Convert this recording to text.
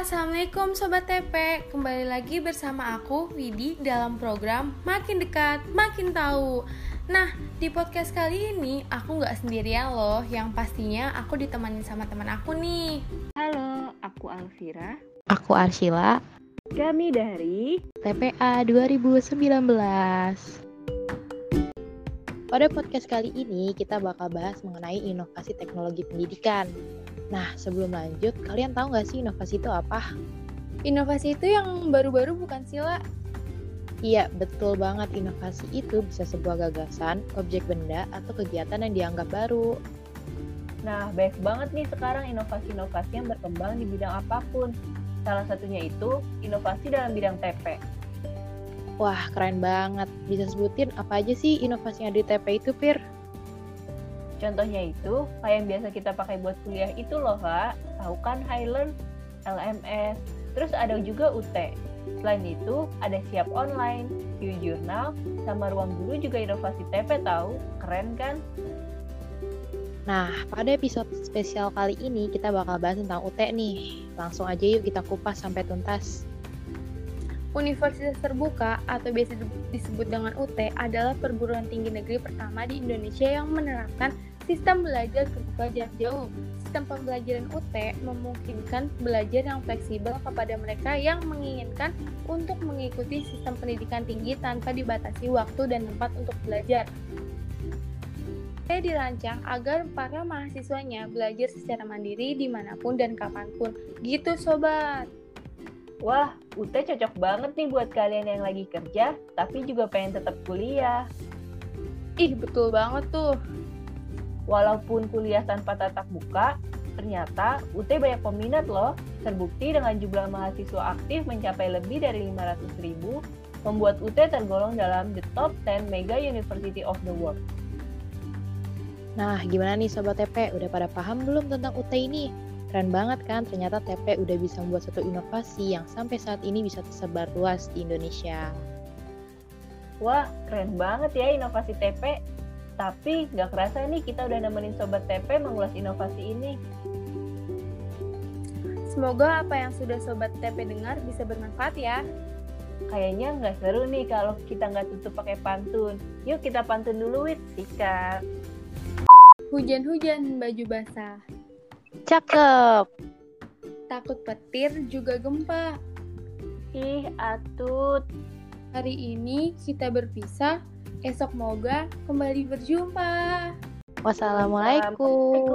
Assalamualaikum Sobat TP Kembali lagi bersama aku, Widi Dalam program Makin Dekat, Makin Tahu. Nah, di podcast kali ini aku nggak sendirian loh. Yang pastinya aku ditemani sama teman aku nih. Halo, aku Alvira. Aku Arshila Kami dari TPA 2019 Pada podcast kali ini kita bakal bahas mengenai inovasi teknologi pendidikan Nah, sebelum lanjut, kalian tahu nggak sih inovasi itu apa? Inovasi itu yang baru-baru bukan sila Iya, betul banget. Inovasi itu bisa sebuah gagasan, objek benda, atau kegiatan yang dianggap baru. Nah, banyak banget nih sekarang inovasi-inovasi yang berkembang di bidang apa pun. Salah satunya itu inovasi dalam bidang TP. Wah, keren banget. Bisa sebutin apa aja sih inovasi yang di TP itu, Pir? Contohnya itu, kayak yang biasa kita pakai buat kuliah itu loh, Kak. Tahu kan Highlearn, LMS, terus ada juga UT. Selain itu, ada siap online, view journal, sama ruang guru juga inovasi TP tahu. Keren kan? Nah, pada episode spesial kali ini kita bakal bahas tentang UT nih. Langsung aja yuk kita kupas sampai tuntas. Universitas Terbuka atau biasa disebut dengan UT adalah perguruan tinggi negeri pertama di Indonesia yang menerapkan sistem belajar terbuka jarak jauh. Sistem pembelajaran UT memungkinkan belajar yang fleksibel kepada mereka yang menginginkan untuk mengikuti sistem pendidikan tinggi tanpa dibatasi waktu dan tempat untuk belajar. UT dirancang agar para mahasiswanya belajar secara mandiri di mana pun dan kapan pun. Gitu sobat! Wah, UT cocok banget nih buat kalian yang lagi kerja, tapi juga pengen tetap kuliah. Ih, betul banget tuh. Walaupun kuliah tanpa tatap muka, ternyata UT banyak peminat loh. Terbukti dengan jumlah mahasiswa aktif mencapai lebih dari 500 ribu, membuat UT tergolong dalam the top 10 mega university of the world. Nah, gimana nih Sobat TP? Udah pada paham belum tentang UT ini? Keren banget kan, ternyata TP udah bisa membuat satu inovasi yang sampai saat ini bisa tersebar luas di Indonesia. Wah, keren banget ya inovasi TP. Tapi nggak kerasa nih kita udah nemenin Sobat TP mengulas inovasi ini. Semoga apa yang sudah Sobat TP dengar bisa bermanfaat ya. Kayaknya nggak seru nih kalau kita nggak tutup pakai pantun. Yuk kita pantun dulu, Wit. Sikat. Hujan-hujan baju basah. Cakep. Takut petir juga gempa. Ih, atut. Hari ini kita berpisah, esok moga kembali berjumpa. Wassalamualaikum.